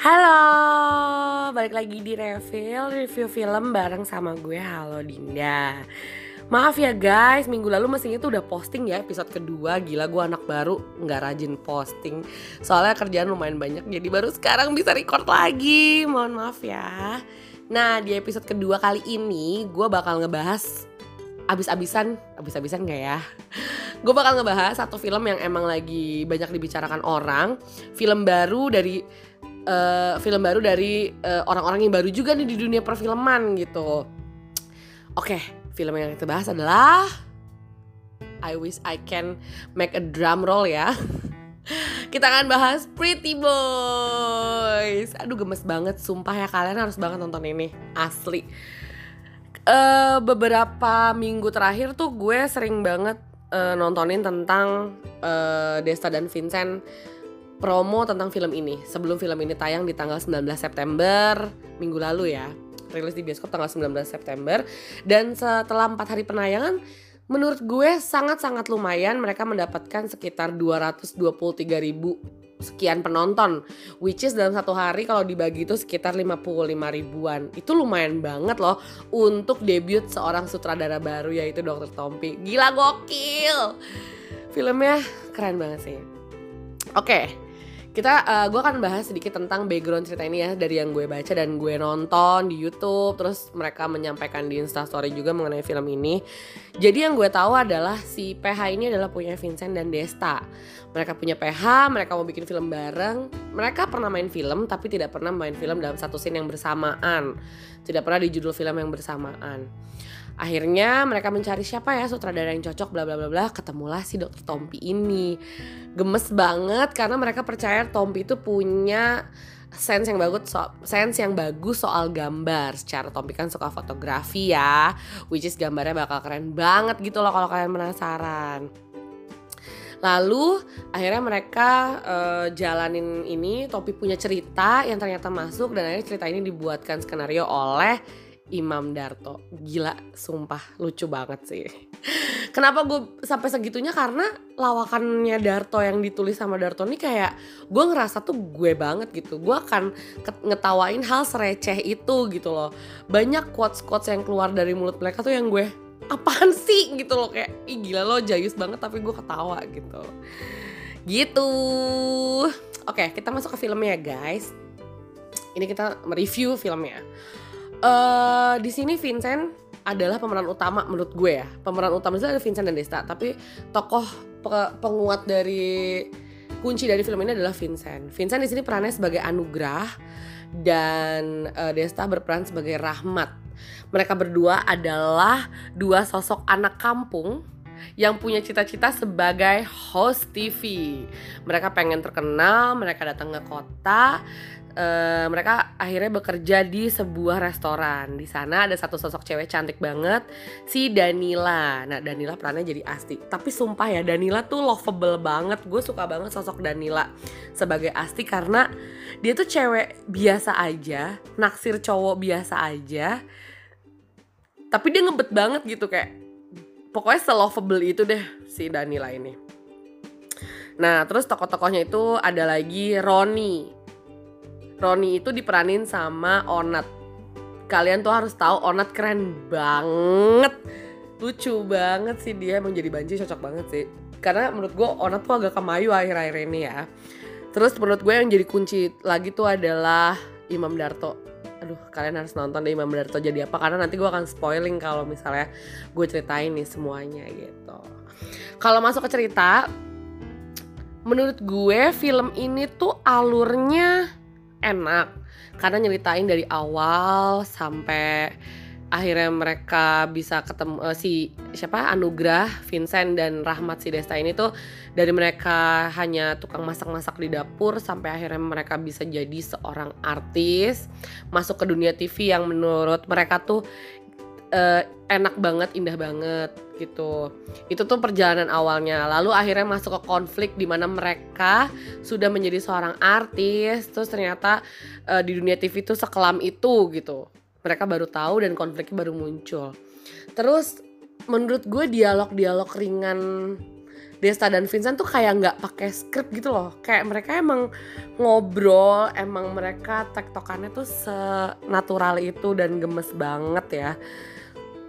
Halo, balik lagi di Reveal Review film bareng sama gue Halo Dinda. Maaf ya guys, minggu lalu mestinya tuh udah posting ya episode kedua. Gila gue anak baru, nggak rajin posting. Soalnya kerjaan lumayan banyak, jadi baru sekarang bisa record lagi. Mohon maaf ya. Nah di episode kedua kali ini gue bakal ngebahas abis-abisan, abis-abisan gak ya? gue bakal ngebahas satu film yang emang lagi banyak dibicarakan orang. Film baru dari uh, film baru dari orang orang-orang yang baru juga nih di dunia perfilman gitu. Oke, okay, film yang kita bahas adalah I wish I can make a drum roll ya. kita akan bahas Pretty Boys. Aduh gemes banget, sumpah ya kalian harus banget nonton ini, asli. Uh, beberapa minggu terakhir tuh gue sering banget uh, nontonin tentang uh, Desta dan Vincent promo tentang film ini. Sebelum film ini tayang di tanggal 19 September minggu lalu ya rilis di bioskop tanggal 19 September. Dan setelah empat hari penayangan menurut gue sangat-sangat lumayan. Mereka mendapatkan sekitar 223 ribu sekian penonton which is dalam satu hari kalau dibagi itu sekitar 55 ribuan. Itu lumayan banget loh untuk debut seorang sutradara baru yaitu Dr. Tompi. Gila gokil! Filmnya keren banget sih. Oke okay kita uh, gue akan bahas sedikit tentang background cerita ini ya dari yang gue baca dan gue nonton di YouTube terus mereka menyampaikan di Instastory juga mengenai film ini. Jadi yang gue tahu adalah si PH ini adalah punya Vincent dan Desta. Mereka punya PH mereka mau bikin film bareng. Mereka pernah main film tapi tidak pernah main film dalam satu scene yang bersamaan. Tidak pernah di judul film yang bersamaan akhirnya mereka mencari siapa ya sutradara yang cocok bla bla bla bla ketemulah si dokter Tompi ini. Gemes banget karena mereka percaya Tompi itu punya sense yang bagus so, sense yang bagus soal gambar. Secara Tompi kan suka fotografi ya which is gambarnya bakal keren banget gitu loh kalau kalian penasaran. Lalu akhirnya mereka uh, jalanin ini Tompi punya cerita yang ternyata masuk dan akhirnya cerita ini dibuatkan skenario oleh Imam Darto. Gila, sumpah lucu banget sih. Kenapa gue sampai segitunya? Karena lawakannya Darto yang ditulis sama Darto ini kayak gue ngerasa tuh gue banget gitu. Gue akan ngetawain hal sereceh itu gitu loh. Banyak quotes-quotes yang keluar dari mulut mereka tuh yang gue apaan sih? gitu loh. Kayak Ih gila lo jayus banget tapi gue ketawa gitu. Gitu. Oke kita masuk ke filmnya guys. Ini kita mereview filmnya uh, di sini Vincent adalah pemeran utama menurut gue ya. Pemeran utama itu ada Vincent dan Desta, tapi tokoh pe penguat dari kunci dari film ini adalah Vincent. Vincent di sini perannya sebagai Anugrah dan uh, Desta berperan sebagai Rahmat. Mereka berdua adalah dua sosok anak kampung yang punya cita-cita sebagai host TV. Mereka pengen terkenal, mereka datang ke kota uh, mereka akhirnya bekerja di sebuah restoran. Di sana ada satu sosok cewek cantik banget, si Danila. Nah, Danila perannya jadi Asti. Tapi sumpah ya, Danila tuh lovable banget. Gue suka banget sosok Danila sebagai Asti karena dia tuh cewek biasa aja, naksir cowok biasa aja. Tapi dia ngebet banget gitu kayak pokoknya selovable itu deh si Danila ini. Nah, terus tokoh-tokohnya itu ada lagi Roni. Roni itu diperanin sama Onat. Kalian tuh harus tahu Onat keren banget. Lucu banget sih dia emang jadi banci cocok banget sih. Karena menurut gue Onat tuh agak kemayu akhir-akhir ini ya. Terus menurut gue yang jadi kunci lagi tuh adalah Imam Darto. Aduh, kalian harus nonton deh Imam Darto jadi apa karena nanti gue akan spoiling kalau misalnya gue ceritain nih semuanya gitu. Kalau masuk ke cerita, menurut gue film ini tuh alurnya enak. Karena nyeritain dari awal sampai akhirnya mereka bisa ketemu uh, si siapa? Anugrah, Vincent dan Rahmat si Desta ini tuh dari mereka hanya tukang masak-masak di dapur sampai akhirnya mereka bisa jadi seorang artis masuk ke dunia TV yang menurut mereka tuh uh, enak banget, indah banget gitu. Itu tuh perjalanan awalnya. Lalu akhirnya masuk ke konflik di mana mereka sudah menjadi seorang artis, terus ternyata uh, di dunia TV itu sekelam itu gitu. Mereka baru tahu dan konfliknya baru muncul. Terus menurut gue dialog-dialog ringan Desta dan Vincent tuh kayak nggak pakai skrip gitu loh kayak mereka emang ngobrol emang mereka tektokannya tuh senatural itu dan gemes banget ya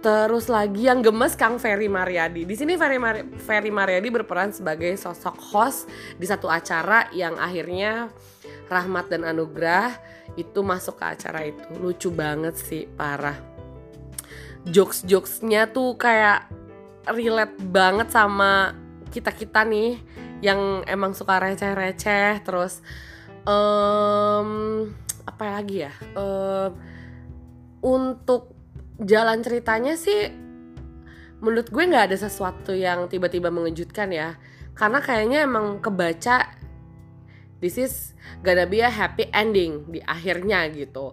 Terus lagi yang gemes Kang Ferry Mariadi. Di sini Ferry, Mar Ferry Mariadi berperan sebagai sosok host di satu acara yang akhirnya Rahmat dan Anugrah itu masuk ke acara itu. Lucu banget sih, parah. Jokes-jokesnya tuh kayak relate banget sama kita-kita nih yang emang suka receh-receh terus um, apa lagi ya? Um, untuk jalan ceritanya sih menurut gue nggak ada sesuatu yang tiba-tiba mengejutkan ya. Karena kayaknya emang kebaca this is gonna be a happy ending di akhirnya gitu.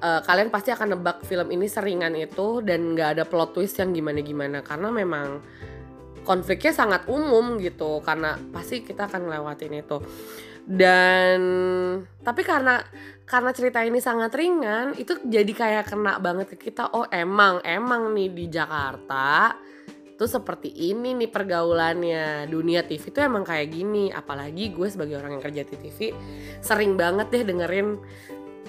Uh, kalian pasti akan nebak film ini seringan itu dan nggak ada plot twist yang gimana-gimana. Karena memang konfliknya sangat umum gitu karena pasti kita akan ngelewatin itu dan tapi karena karena cerita ini sangat ringan itu jadi kayak kena banget ke kita oh emang emang nih di Jakarta tuh seperti ini nih pergaulannya. Dunia TV tuh emang kayak gini apalagi gue sebagai orang yang kerja di TV sering banget deh dengerin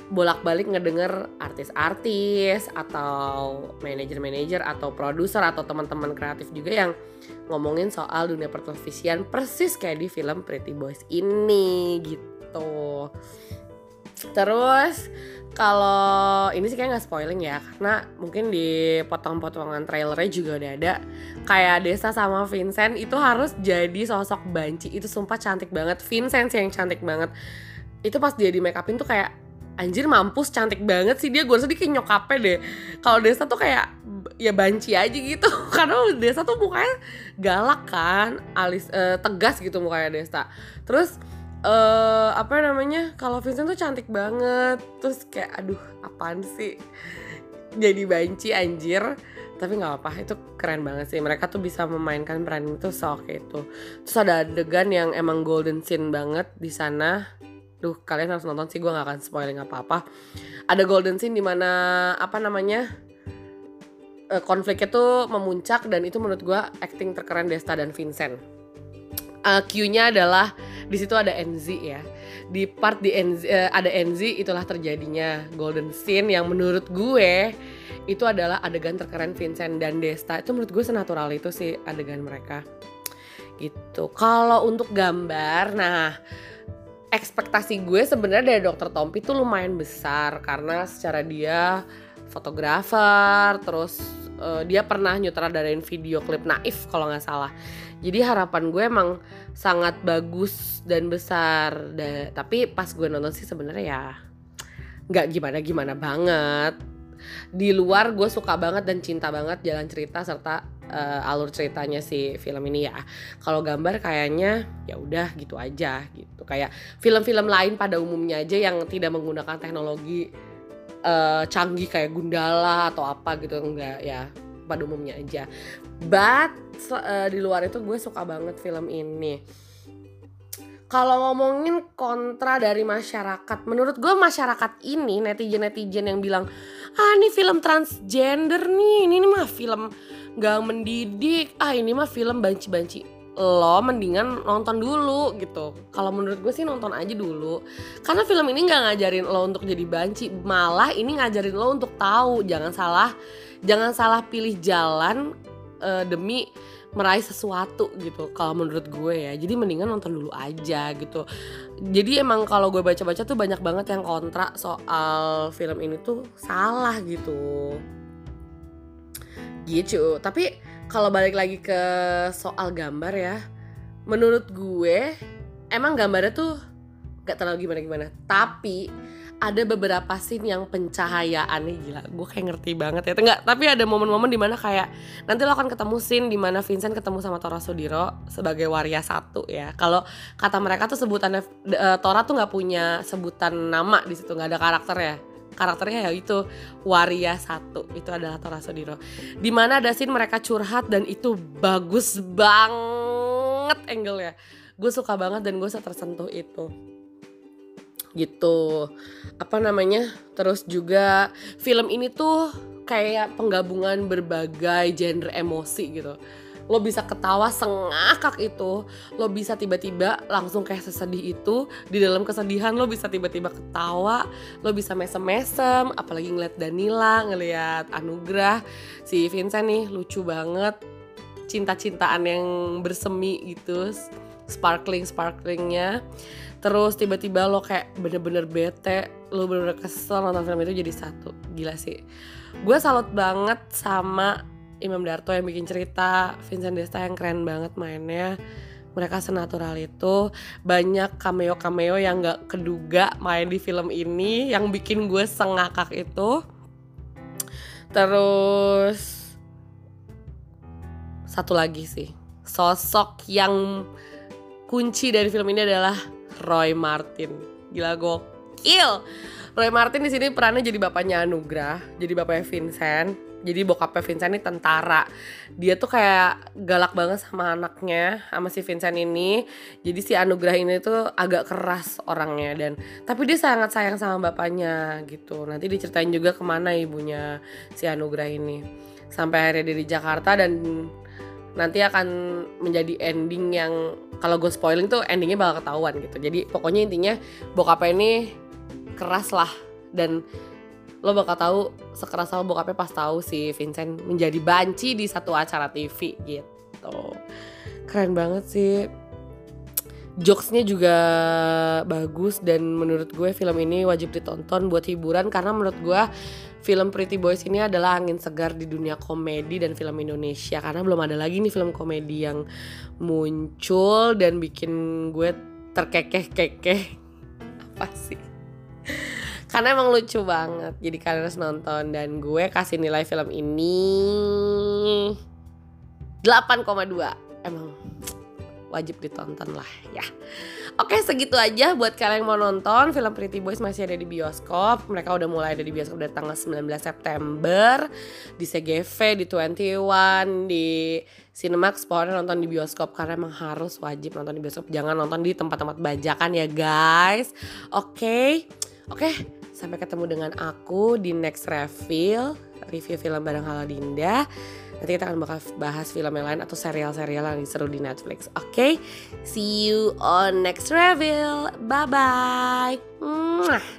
bolak-balik ngedenger artis-artis atau manajer-manajer atau produser atau teman-teman kreatif juga yang ngomongin soal dunia pertelevisian persis kayak di film Pretty Boys ini gitu. Terus kalau ini sih kayak nggak spoiling ya karena mungkin di potong-potongan trailernya juga udah ada kayak Desa sama Vincent itu harus jadi sosok banci. Itu sumpah cantik banget. Vincent sih yang cantik banget. Itu pas dia di make upin tuh kayak anjir mampus cantik banget sih dia. Gue rasa dia kayak nyokapnya deh. Kalau Desa tuh kayak ya banci aja gitu. Karena Desa tuh mukanya galak kan alis uh, tegas gitu mukanya Desa terus uh, apa namanya kalau Vincent tuh cantik banget. Terus kayak aduh apaan sih? Jadi banci anjir. Tapi nggak apa itu keren banget sih. Mereka tuh bisa memainkan peran itu seoke itu. Terus ada adegan yang emang golden scene banget di sana duh kalian harus nonton sih gue nggak akan spoiling apa apa ada golden scene di mana apa namanya uh, konfliknya tuh memuncak dan itu menurut gue acting terkeren Desta dan Vincent. Uh, Q-nya adalah di situ ada NZ ya. Di part di NZ, uh, ada NZ itulah terjadinya golden scene yang menurut gue itu adalah adegan terkeren Vincent dan Desta. Itu menurut gue senatural itu sih adegan mereka. Gitu. Kalau untuk gambar, nah ekspektasi gue sebenarnya dari Dokter Tompi itu lumayan besar karena secara dia fotografer, terus uh, dia pernah nyutradarain video klip Naif kalau nggak salah. Jadi harapan gue emang sangat bagus dan besar. Da tapi pas gue nonton sih sebenarnya ya nggak gimana-gimana banget. Di luar gue suka banget dan cinta banget jalan cerita serta uh, alur ceritanya si film ini ya. Kalau gambar kayaknya ya udah gitu aja gitu. Kayak film-film lain pada umumnya aja yang tidak menggunakan teknologi uh, canggih kayak Gundala atau apa gitu enggak ya pada umumnya aja. But uh, di luar itu gue suka banget film ini. Kalau ngomongin kontra dari masyarakat, menurut gue masyarakat ini netizen-netizen yang bilang ah ini film transgender nih, ini, ini mah film gak mendidik, ah ini mah film banci-banci lo mendingan nonton dulu gitu. Kalau menurut gue sih nonton aja dulu. Karena film ini nggak ngajarin lo untuk jadi banci. Malah ini ngajarin lo untuk tahu. Jangan salah jangan salah pilih jalan uh, demi meraih sesuatu gitu kalau menurut gue ya. Jadi mendingan nonton dulu aja gitu. Jadi emang kalau gue baca-baca tuh banyak banget yang kontra soal film ini tuh salah gitu. Gitu. Tapi kalau balik lagi ke soal gambar ya menurut gue emang gambarnya tuh gak terlalu gimana-gimana. Tapi ada beberapa scene yang pencahayaannya gila gue kayak ngerti banget ya. Enggak, tapi ada momen-momen di mana kayak nanti lo akan ketemu scene di mana Vincent ketemu sama Tora Sudiro sebagai waria satu ya. Kalau kata mereka tuh sebutannya uh, Tora tuh nggak punya sebutan nama di situ nggak ada karakter ya. Karakternya ya itu waria satu itu adalah Tora Sudiro. Di mana ada scene mereka curhat dan itu bagus banget angle ya gue suka banget dan gue tersentuh itu gitu. Apa namanya? Terus juga film ini tuh kayak penggabungan berbagai genre emosi gitu. Lo bisa ketawa sengakak itu. Lo bisa tiba-tiba langsung kayak sesedih itu di dalam kesedihan lo bisa tiba-tiba ketawa lo bisa mesem-mesem apalagi ngeliat Danila ngeliat Anugrah. Si Vincent nih lucu banget cinta-cintaan yang bersemi gitu sparkling sparklingnya. Terus tiba-tiba lo kayak bener-bener bete lo bener-bener kesel nonton film itu jadi satu. Gila sih. Gue salut banget sama Imam Darto yang bikin cerita Vincent Desta yang keren banget mainnya. Mereka senatural itu. Banyak cameo cameo yang gak keduga main di film ini yang bikin gue sengakak itu. Terus satu lagi sih. Sosok yang kunci dari film ini adalah Roy Martin. Gila gokil. Roy Martin di sini perannya jadi bapaknya Anugrah jadi bapaknya Vincent jadi bokapnya Vincent ini tentara. Dia tuh kayak galak banget sama anaknya sama si Vincent ini. Jadi si Anugrah ini tuh agak keras orangnya dan tapi dia sangat sayang sama bapaknya gitu. Nanti diceritain juga ke mana ibunya si Anugrah ini. Sampai akhirnya dia di Jakarta dan nanti akan menjadi ending yang kalau gue spoiling tuh endingnya bakal ketahuan gitu. Jadi pokoknya intinya bokapnya ini keras lah. Dan lo bakal tahu sekeras apa bokapnya pas tahu si Vincent menjadi banci di satu acara TV gitu. Keren banget sih. Jokesnya juga bagus dan menurut gue film ini wajib ditonton buat hiburan karena menurut gue film Pretty Boys ini adalah angin segar di dunia komedi dan film Indonesia. Karena belum ada lagi nih film komedi yang muncul dan bikin gue terkekeh-kekeh. Apa sih? Karena emang lucu banget. Jadi kalian harus nonton. Dan gue kasih nilai film ini 8,2 emang wajib ditonton lah ya Oke segitu aja buat kalian yang mau nonton. Film Pretty Boys masih ada di bioskop. Mereka udah mulai ada di bioskop dari tanggal 19 September. Di CGV, di 21, di Cinemax Pokoknya nonton di bioskop. Karena emang harus wajib nonton di bioskop. Jangan nonton di tempat-tempat bajakan ya guys. Oke. Oke Sampai ketemu dengan aku di next reveal review film bareng Halo Dinda. Nanti kita akan bakal bahas film yang lain atau serial-serial yang seru di Netflix. Oke, okay? see you on next reveal. Bye bye.